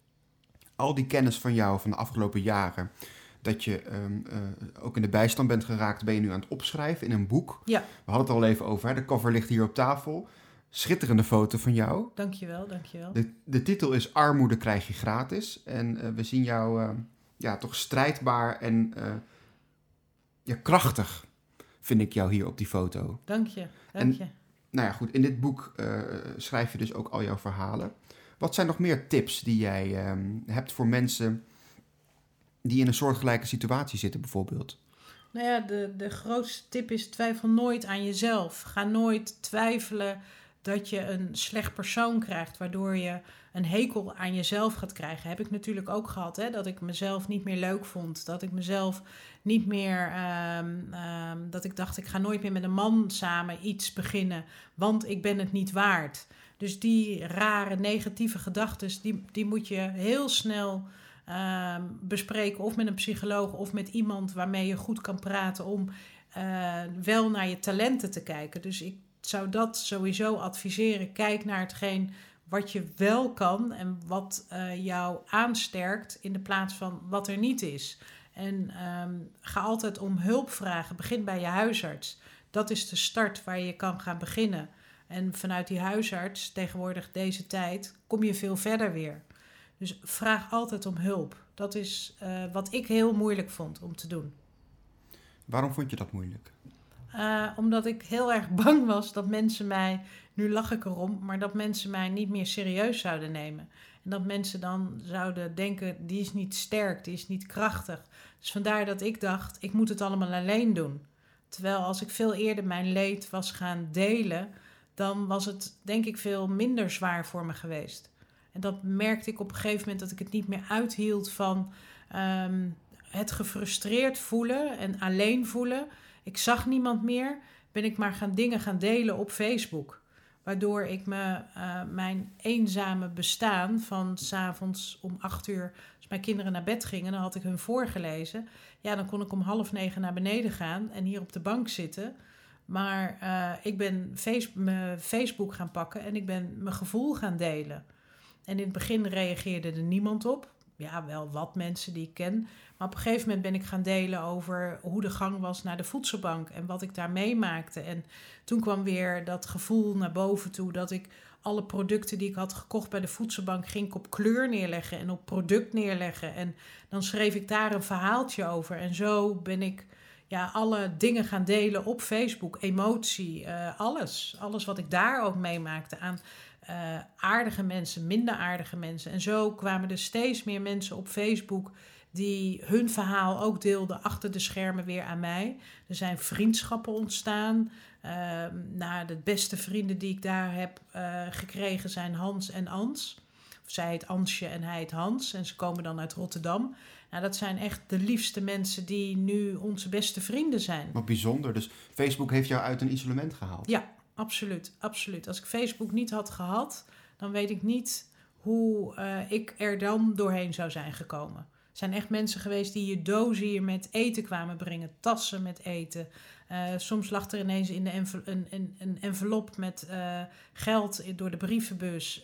Al die kennis van jou van de afgelopen jaren, dat je um, uh, ook in de bijstand bent geraakt, ben je nu aan het opschrijven in een boek. Ja. We hadden het al even over, hè? de cover ligt hier op tafel. Schitterende foto van jou. Dankjewel, dankjewel. De, de titel is Armoede krijg je gratis. En uh, we zien jou uh, ja, toch strijdbaar en ja, krachtig, vind ik jou hier op die foto. Dank je, dank en, je. Nou ja, goed, in dit boek schrijf je dus ook al jouw verhalen. Wat zijn nog meer tips die jij um, hebt voor mensen die in een soortgelijke situatie zitten bijvoorbeeld? Nou ja, de, de grootste tip is twijfel nooit aan jezelf. Ga nooit twijfelen dat je een slecht persoon krijgt, waardoor je een hekel aan jezelf gaat krijgen. Heb ik natuurlijk ook gehad, hè? dat ik mezelf niet meer leuk vond. Dat ik mezelf niet meer, ehm, ehm, dat ik dacht, ik ga nooit meer met een man samen iets beginnen, want ik ben het niet waard. Dus die rare negatieve gedachten, die, die moet je heel snel ehm, bespreken. Of met een psycholoog of met iemand waarmee je goed kan praten om eh, wel naar je talenten te kijken. Dus ik zou dat sowieso adviseren. Kijk naar hetgeen wat je wel kan en wat uh, jou aansterkt in de plaats van wat er niet is. En ehm, ga altijd om hulp vragen. Begin bij je huisarts. Dat is de start waar je kan gaan beginnen. En vanuit die huisarts, tegenwoordig deze tijd, kom je veel verder weer. Dus vraag altijd om hulp. Dat is uh, wat ik heel moeilijk vond om te doen. Waarom vond je dat moeilijk? Uh, omdat ik heel erg (laughs) bang was dat mensen mij, nu lach ik erom, maar dat mensen mij niet meer serieus zouden nemen. En dat mensen dan zouden denken, die is niet sterk, die is niet krachtig. Dus vandaar dat ik dacht, ik moet het allemaal alleen doen. Terwijl als ik veel eerder mijn leed was gaan delen, dan was het denk ik veel minder zwaar voor me geweest. En dat merkte ik op een gegeven moment dat ik het niet meer uithield van um, het gefrustreerd voelen en alleen voelen. Ik zag niemand meer, ben ik maar gaan dingen gaan delen op Facebook. Waardoor ik me, uh, mijn eenzame bestaan van s'avonds om acht uur, als mijn kinderen naar bed gingen, dan had ik hun voorgelezen. Ja, dan kon ik om half negen naar beneden gaan en hier op de bank zitten. Maar uh, ik ben Facebook gaan pakken en ik ben mijn gevoel gaan delen. En in het begin reageerde er niemand op. Ja, wel wat mensen die ik ken. Maar op een gegeven moment ben ik gaan delen over hoe de gang was naar de voedselbank en wat ik daar meemaakte. En toen kwam weer dat gevoel naar boven toe dat ik alle producten die ik had gekocht bij de voedselbank ging ik op kleur neerleggen en op product neerleggen. En dan schreef ik daar een verhaaltje over. En zo ben ik ja, alle dingen gaan delen op Facebook, emotie, uh, alles. Alles wat ik daar ook meemaakte aan uh, aardige mensen, minder aardige mensen. En zo kwamen er steeds meer mensen op Facebook die hun verhaal ook deelden achter de schermen weer aan mij. Er zijn vriendschappen ontstaan. Uh, nou, de beste vrienden die ik daar heb uh, gekregen zijn Hans en Ans. Of zij heet Ansje en hij heet Hans. En ze komen dan uit Rotterdam. Nou, dat zijn echt de liefste mensen die nu onze beste vrienden zijn. Wat bijzonder. Dus Facebook heeft jou uit een isolement gehaald? Ja, absoluut. absoluut. Als ik Facebook niet had gehad, dan weet ik niet hoe uh, ik er dan doorheen zou zijn gekomen. Er zijn echt mensen geweest die je dozen hier met eten kwamen brengen, tassen met eten. Uh, soms lag er ineens in de een, een, envelop met uh, geld door de brievenbus.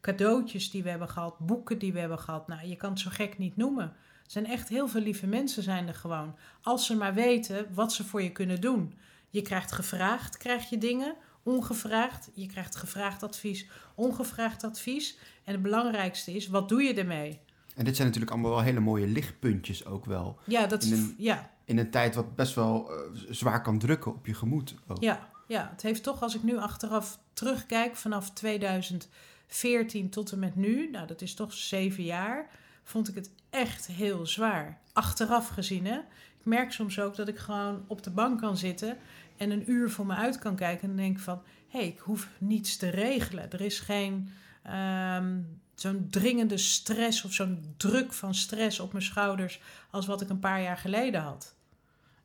Cadeautjes die we hebben gehad, boeken die we hebben gehad. Nou, je kan het zo gek niet noemen. Er zijn echt heel veel lieve mensen zijn er gewoon. Als ze maar weten wat ze voor je kunnen doen. Je krijgt gevraagd, krijg je dingen. Ongevraagd, je krijgt gevraagd advies, ongevraagd advies. En het belangrijkste is, wat doe je ermee? En dit zijn natuurlijk allemaal wel hele mooie lichtpuntjes ook wel. Ja, dat in een, ja. In een tijd wat best wel uh, zwaar kan drukken op je gemoed. Ook. Ja, ja, het heeft toch, als ik nu achteraf terugkijk, vanaf 2014 tot en met nu, nou dat is toch zeven jaar, vond ik het echt heel zwaar. Achteraf gezien, hè. Ik merk soms ook dat ik gewoon op de bank kan zitten en een uur voor me uit kan kijken en denk van, hé, hey, ik hoef niets te regelen. Er is geen... Um, zo'n dringende stress of zo'n druk van stress op mijn schouders als wat ik een paar jaar geleden had.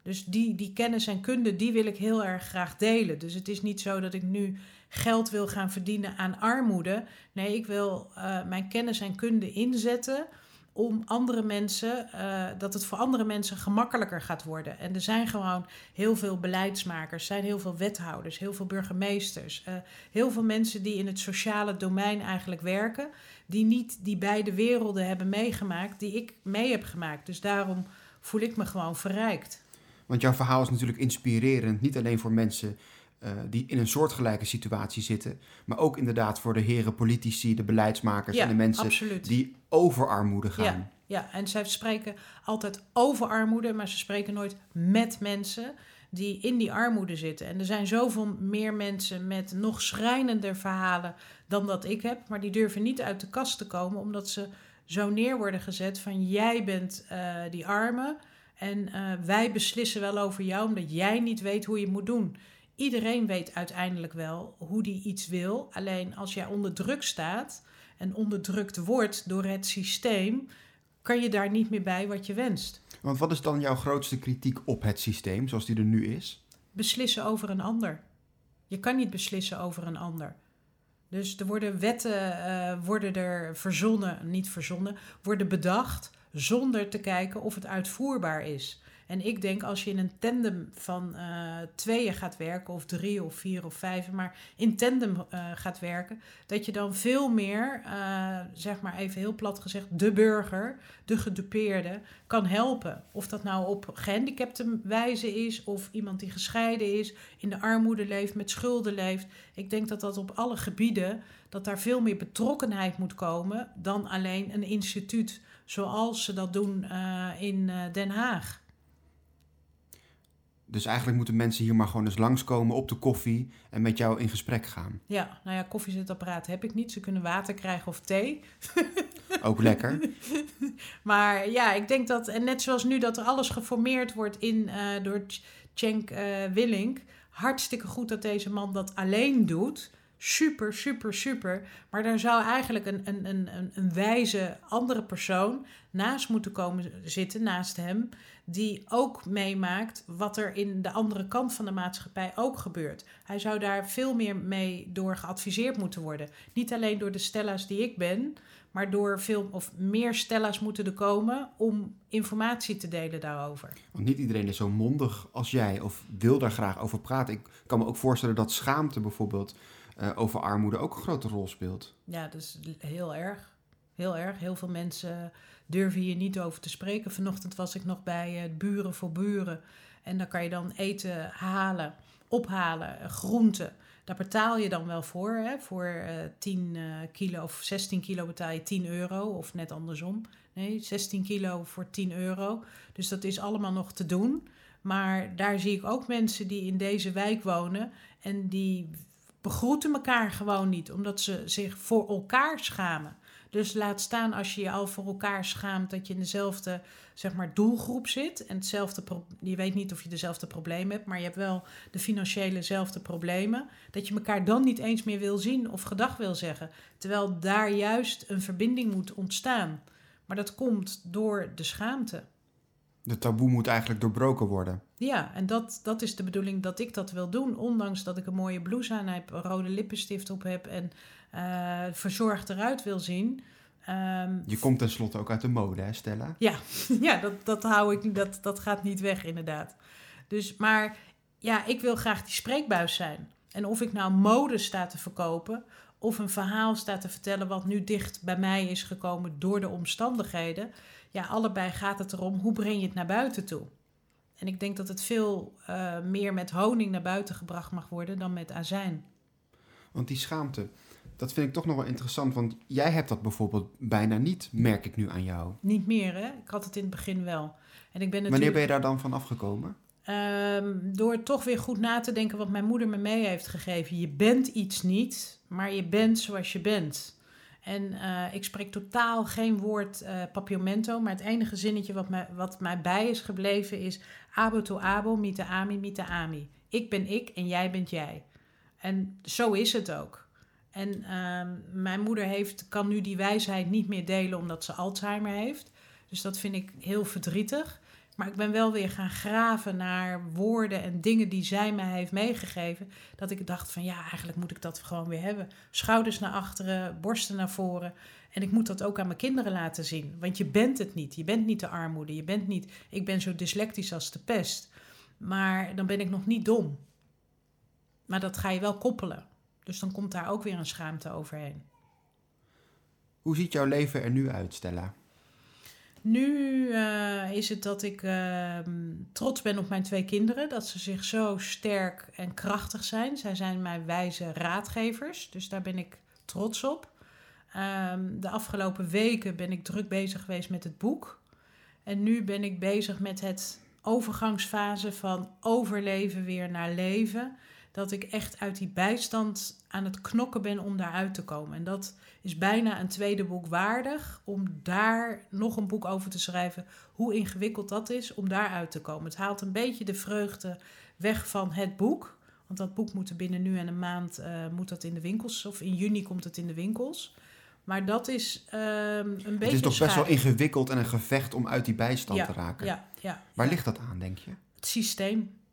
Dus die, die kennis en kunde, die wil ik heel erg graag delen. Dus het is niet zo dat ik nu geld wil gaan verdienen aan armoede. Nee, ik wil uh, mijn kennis en kunde inzetten om andere mensen, uh, dat het voor andere mensen gemakkelijker gaat worden. En er zijn gewoon heel veel beleidsmakers, zijn heel veel wethouders, heel veel burgemeesters, uh, heel veel mensen die in het sociale domein eigenlijk werken, die niet die beide werelden hebben meegemaakt, die ik mee heb gemaakt. Dus daarom voel ik me gewoon verrijkt. Want jouw verhaal is natuurlijk inspirerend, niet alleen voor mensen uh, die in een soortgelijke situatie zitten, maar ook inderdaad voor de heren politici, de beleidsmakers ja, en de mensen absoluut. die over armoede gaan. Ja, ja, en zij spreken altijd over armoede, maar ze spreken nooit met mensen die in die armoede zitten. En er zijn zoveel meer mensen met nog schrijnender verhalen dan dat ik heb, maar die durven niet uit de kast te komen omdat ze zo neer worden gezet van jij bent eh, die arme en eh, wij beslissen wel over jou omdat jij niet weet hoe je moet doen. Iedereen weet uiteindelijk wel hoe die iets wil. Alleen als jij onder druk staat en onderdrukt wordt door het systeem, kan je daar niet meer bij wat je wenst. Want wat is dan jouw grootste kritiek op het systeem zoals die er nu is? Beslissen over een ander. Je kan niet beslissen over een ander. Dus er worden wetten uh, worden er verzonnen, niet verzonnen, worden bedacht zonder te kijken of het uitvoerbaar is. En ik denk als je in een tandem van uh, tweeën gaat werken, of drie of vier of vijf, maar in tandem uh, gaat werken, dat je dan veel meer, uh, zeg maar even heel plat gezegd, de burger, de gedupeerde, kan helpen. Of dat nou op gehandicapte wijze is, of iemand die gescheiden is, in de armoede leeft, met schulden leeft. Ik denk dat dat op alle gebieden, dat daar veel meer betrokkenheid moet komen dan alleen een instituut zoals ze dat doen in Den Haag. Dus eigenlijk moeten mensen hier maar gewoon eens langskomen op de koffie en met jou in gesprek gaan. Ja, nou ja, koffiezetapparaat heb ik niet. Ze kunnen water krijgen of thee. (laughs) Ook lekker. maar ja, ik denk dat, en net zoals nu dat er alles geformeerd wordt in, uh, door Cenk uh, Willink. Hartstikke goed dat deze man dat alleen doet. Super, super, super. Maar daar zou eigenlijk een, een, een, een wijze andere persoon naast moeten komen zitten, naast hem die ook meemaakt wat er in de andere kant van de maatschappij ook gebeurt. Hij zou daar veel meer mee door geadviseerd moeten worden. Niet alleen door de Stella's die ik ben, maar door veel of meer Stella's moeten er komen om informatie te delen daarover. Want niet iedereen is zo mondig als jij of wil daar graag over praten. Ik kan me ook voorstellen dat schaamte bijvoorbeeld uh, over armoede ook een grote rol speelt. Ja, dat is heel erg. Heel erg. Heel veel mensen durven hier niet over te spreken. Vanochtend was ik nog bij uh, Buren voor Buren. En dan kan je dan eten halen, ophalen, uh, groenten. Daar betaal je dan wel voor. Hè? Voor uh, 10 kilo of 16 kilo betaal je 10 euro. Of net andersom. Nee, 16 kilo voor 10 euro. Dus dat is allemaal nog te doen. Maar daar zie ik ook mensen die in deze wijk wonen. En die begroeten elkaar gewoon niet. Omdat ze zich voor elkaar schamen. Dus laat staan als je je al voor elkaar schaamt dat je in dezelfde zeg maar, doelgroep zit. En hetzelfde je weet niet of je dezelfde problemen hebt, maar je hebt wel de financiëlezelfde problemen. Dat je elkaar dan niet eens meer wil zien of gedag wil zeggen. Terwijl daar juist een verbinding moet ontstaan. Maar dat komt door de schaamte. De taboe moet eigenlijk doorbroken worden. Ja, en dat, dat is de bedoeling dat ik dat wil doen. Ondanks dat ik een mooie blouse aan heb, een rode lippenstift op heb en uh, verzorgd eruit wil zien. Um, je komt tenslotte ook uit de mode, hè Stella? Ja, (laughs) ja dat, dat, hou ik, dat, dat gaat niet weg inderdaad. Dus, maar ja, ik wil graag die spreekbuis zijn. En of ik nou mode sta te verkopen of een verhaal sta te vertellen wat nu dicht bij mij is gekomen door de omstandigheden. Ja, allebei gaat het erom hoe breng je het naar buiten toe. En ik denk dat het veel uh, meer met honing naar buiten gebracht mag worden dan met azijn. Want die schaamte, dat vind ik toch nog wel interessant, want jij hebt dat bijvoorbeeld bijna niet, merk ik nu aan jou. Niet meer, hè? Ik had het in het begin wel. En ik ben natuurlijk... Wanneer ben je daar dan van afgekomen? Um, door toch weer goed na te denken wat mijn moeder me mee heeft gegeven. Je bent iets niet, maar je bent zoals je bent. En uh, ik spreek totaal geen woord uh, maar het enige zinnetje wat mij, wat mij bij is gebleven is abo to abo, mite ami, mite ami. Ik ben ik en jij bent jij. En zo is het ook. En uh, mijn moeder heeft, kan nu die wijsheid niet meer delen omdat ze Alzheimer heeft. Dus dat vind ik heel verdrietig. Maar ik ben wel weer gaan graven naar woorden en dingen die zij mij heeft meegegeven. Dat ik dacht van ja, eigenlijk moet ik dat gewoon weer hebben. Schouders naar achteren, borsten naar voren. En ik moet dat ook aan mijn kinderen laten zien. Want je bent het niet. Je bent niet de armoede. Je bent niet, ik ben zo dyslectisch als de pest. Maar dan ben ik nog niet dom. Maar dat ga je wel koppelen. Dus dan komt daar ook weer een schaamte overheen. Hoe ziet jouw leven er nu uit, Stella? Nu uh, is het dat ik uh, trots ben op mijn twee kinderen. Dat ze zich zo sterk en krachtig zijn. Zij zijn mijn wijze raadgevers. Dus daar ben ik trots op. Um, de afgelopen weken ben ik druk bezig geweest met het boek. En nu ben ik bezig met het overgangsfase van overleven weer naar leven dat ik echt uit die bijstand aan het knokken ben om daaruit te komen. En dat is bijna een tweede boek waardig om daar nog een boek over te schrijven. Hoe ingewikkeld dat is om daaruit te komen. Het haalt een beetje de vreugde weg van het boek. Want dat boek moet er binnen nu en een maand uh, moet dat in de winkels. Of in juni komt het in de winkels. Maar dat is um, een beetje. Het is toch best wel ingewikkeld en een gevecht om uit die bijstand ja, te raken. Ja, ja, Waar ligt dat aan, denk je? Het systeem.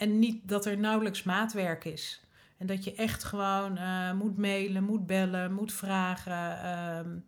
En niet dat er nauwelijks maatwerk is. En dat je echt gewoon uh, moet mailen, moet bellen, moet vragen. Um,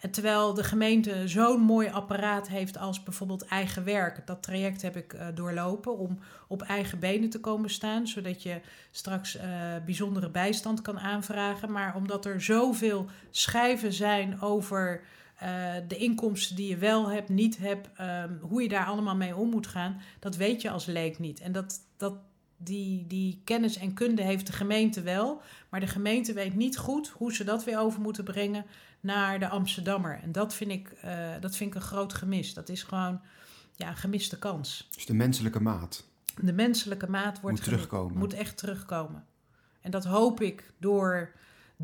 en terwijl de gemeente zo'n mooi apparaat heeft als bijvoorbeeld eigen werk. Dat traject heb ik uh, doorlopen om op eigen benen te komen staan. Zodat je straks uh, bijzondere bijstand kan aanvragen. Maar omdat er zoveel schijven zijn over uh, de inkomsten die je wel hebt, niet hebt. Um, hoe je daar allemaal mee om moet gaan. Dat weet je als leek niet. En dat, dat, die, die kennis en kunde heeft de gemeente wel. Maar de gemeente weet niet goed hoe ze dat weer over moeten brengen naar de Amsterdammer. En dat vind ik, uh, dat vind ik een groot gemis. Dat is gewoon ja, een gemiste kans. Dus de menselijke maat. De menselijke maat wordt moet terugkomen. Moet echt terugkomen. En dat hoop ik door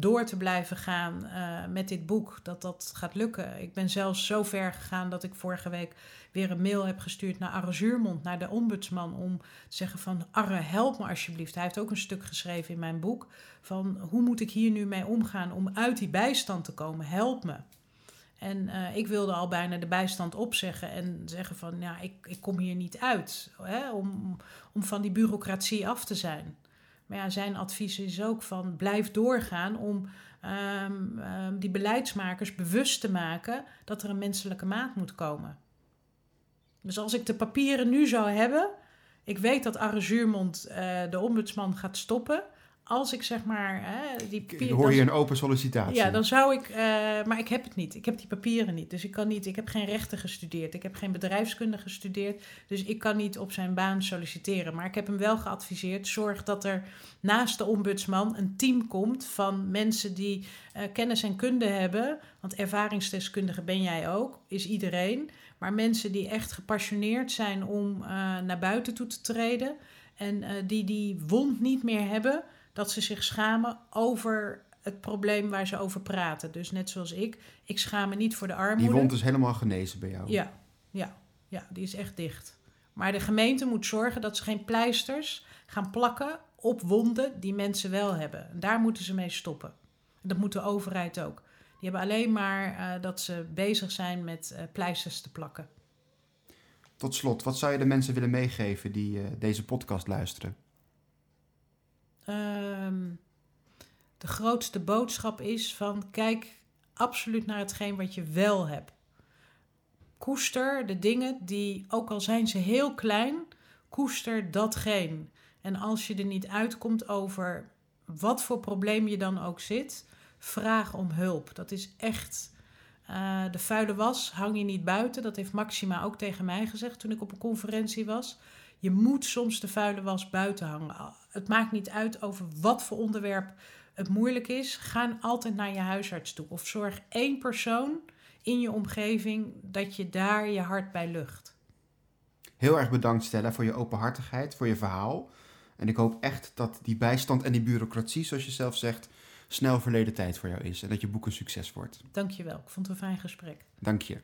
door te blijven gaan uh, met dit boek, dat dat gaat lukken. Ik ben zelfs zo ver gegaan dat ik vorige week weer een mail heb gestuurd naar Arre Zuurmond, naar de ombudsman, om te zeggen van Arre, help me alsjeblieft. Hij heeft ook een stuk geschreven in mijn boek van hoe moet ik hier nu mee omgaan om uit die bijstand te komen, help me. En uh, ik wilde al bijna de bijstand opzeggen en zeggen van ja, ik, ik kom hier niet uit hè, om, om van die bureaucratie af te zijn. Maar ja, zijn advies is ook van blijf doorgaan om um, um, die beleidsmakers bewust te maken dat er een menselijke maat moet komen. Dus als ik de papieren nu zou hebben, ik weet dat Arre Zuurmond uh, de ombudsman gaat stoppen als ik zeg maar. Hè, die papieren, hoor je een open sollicitatie? Ja, dan zou ik. Uh, maar ik heb het niet. Ik heb die papieren niet. Dus ik kan niet. Ik heb geen rechten gestudeerd. Ik heb geen bedrijfskunde gestudeerd. Dus ik kan niet op zijn baan solliciteren. Maar ik heb hem wel geadviseerd. Zorg dat er naast de ombudsman een team komt van mensen die uh, kennis en kunde hebben. Want ervaringsdeskundige ben jij ook, is iedereen. Maar mensen die echt gepassioneerd zijn om uh, naar buiten toe te treden. En die die wond niet meer hebben dat ze zich schamen over het probleem waar ze over praten. Dus net zoals ik, ik schaam me niet voor de armoede. Die wond is helemaal genezen bij jou? Ja, ja, ja, die is echt dicht. Maar de gemeente moet zorgen dat ze geen pleisters gaan plakken op wonden die mensen wel hebben. En daar moeten ze mee stoppen. En dat moet de overheid ook. Die hebben alleen maar uh, dat ze bezig zijn met uh, pleisters te plakken. Tot slot, wat zou je de mensen willen meegeven die uh, deze podcast luisteren? Um, de grootste boodschap is van kijk absoluut naar hetgeen wat je wel hebt. Koester de dingen die, ook al zijn ze heel klein, koester datgene. En als je er niet uitkomt over wat voor probleem je dan ook zit, vraag om hulp. Dat is echt. Uh, de vuile was hang je niet buiten. Dat heeft Maxima ook tegen mij gezegd toen ik op een conferentie was. Je moet soms de vuile was buiten hangen. Het maakt niet uit over wat voor onderwerp het moeilijk is. Ga altijd naar je huisarts toe. Of zorg één persoon in je omgeving dat je daar je hart bij lucht. Heel erg bedankt Stella voor je openhartigheid, voor je verhaal. En ik hoop echt dat die bijstand en die bureaucratie, zoals je zelf zegt, snel verleden tijd voor jou is. En dat je boek een succes wordt. Dank je wel. Ik vond het een fijn gesprek. Dank je.